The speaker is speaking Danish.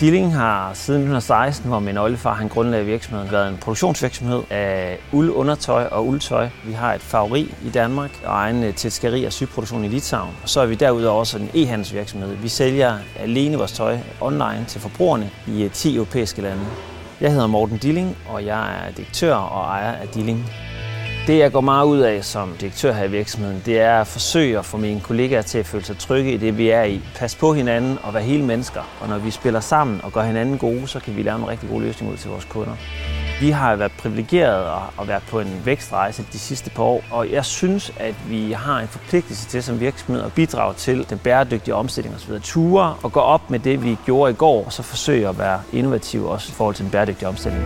Dilling har siden 1916, hvor min oldefar han grundlagde virksomheden, været en produktionsvirksomhed af uld, undertøj og uldtøj. Vi har et favori i Danmark og egen øh, tætskeri og syproduktion i Litauen. Og så er vi derudover også en e-handelsvirksomhed. Vi sælger alene vores tøj online til forbrugerne i øh, 10 europæiske lande. Jeg hedder Morten Dilling, og jeg er direktør og ejer af Dilling. Det, jeg går meget ud af som direktør her i virksomheden, det er at forsøge at få mine kollegaer til at føle sig trygge i det, vi er i. Pas på hinanden og være hele mennesker. Og når vi spiller sammen og gør hinanden gode, så kan vi lave en rigtig god løsning ud til vores kunder. Vi har været privilegeret at være på en vækstrejse de sidste par år, og jeg synes, at vi har en forpligtelse til som virksomhed at bidrage til den bæredygtige omstilling osv. Ture og gå op med det, vi gjorde i går, og så forsøge at være innovative også i forhold til den bæredygtige omstilling.